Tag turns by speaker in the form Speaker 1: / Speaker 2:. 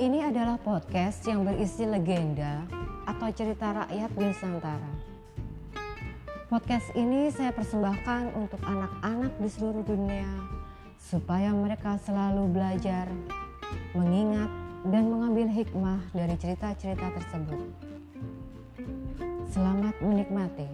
Speaker 1: Ini adalah podcast yang berisi legenda atau cerita rakyat Nusantara. Podcast ini saya persembahkan untuk anak-anak di seluruh dunia supaya mereka selalu belajar, mengingat, dan mengambil hikmah dari cerita-cerita tersebut. Selamat menikmati.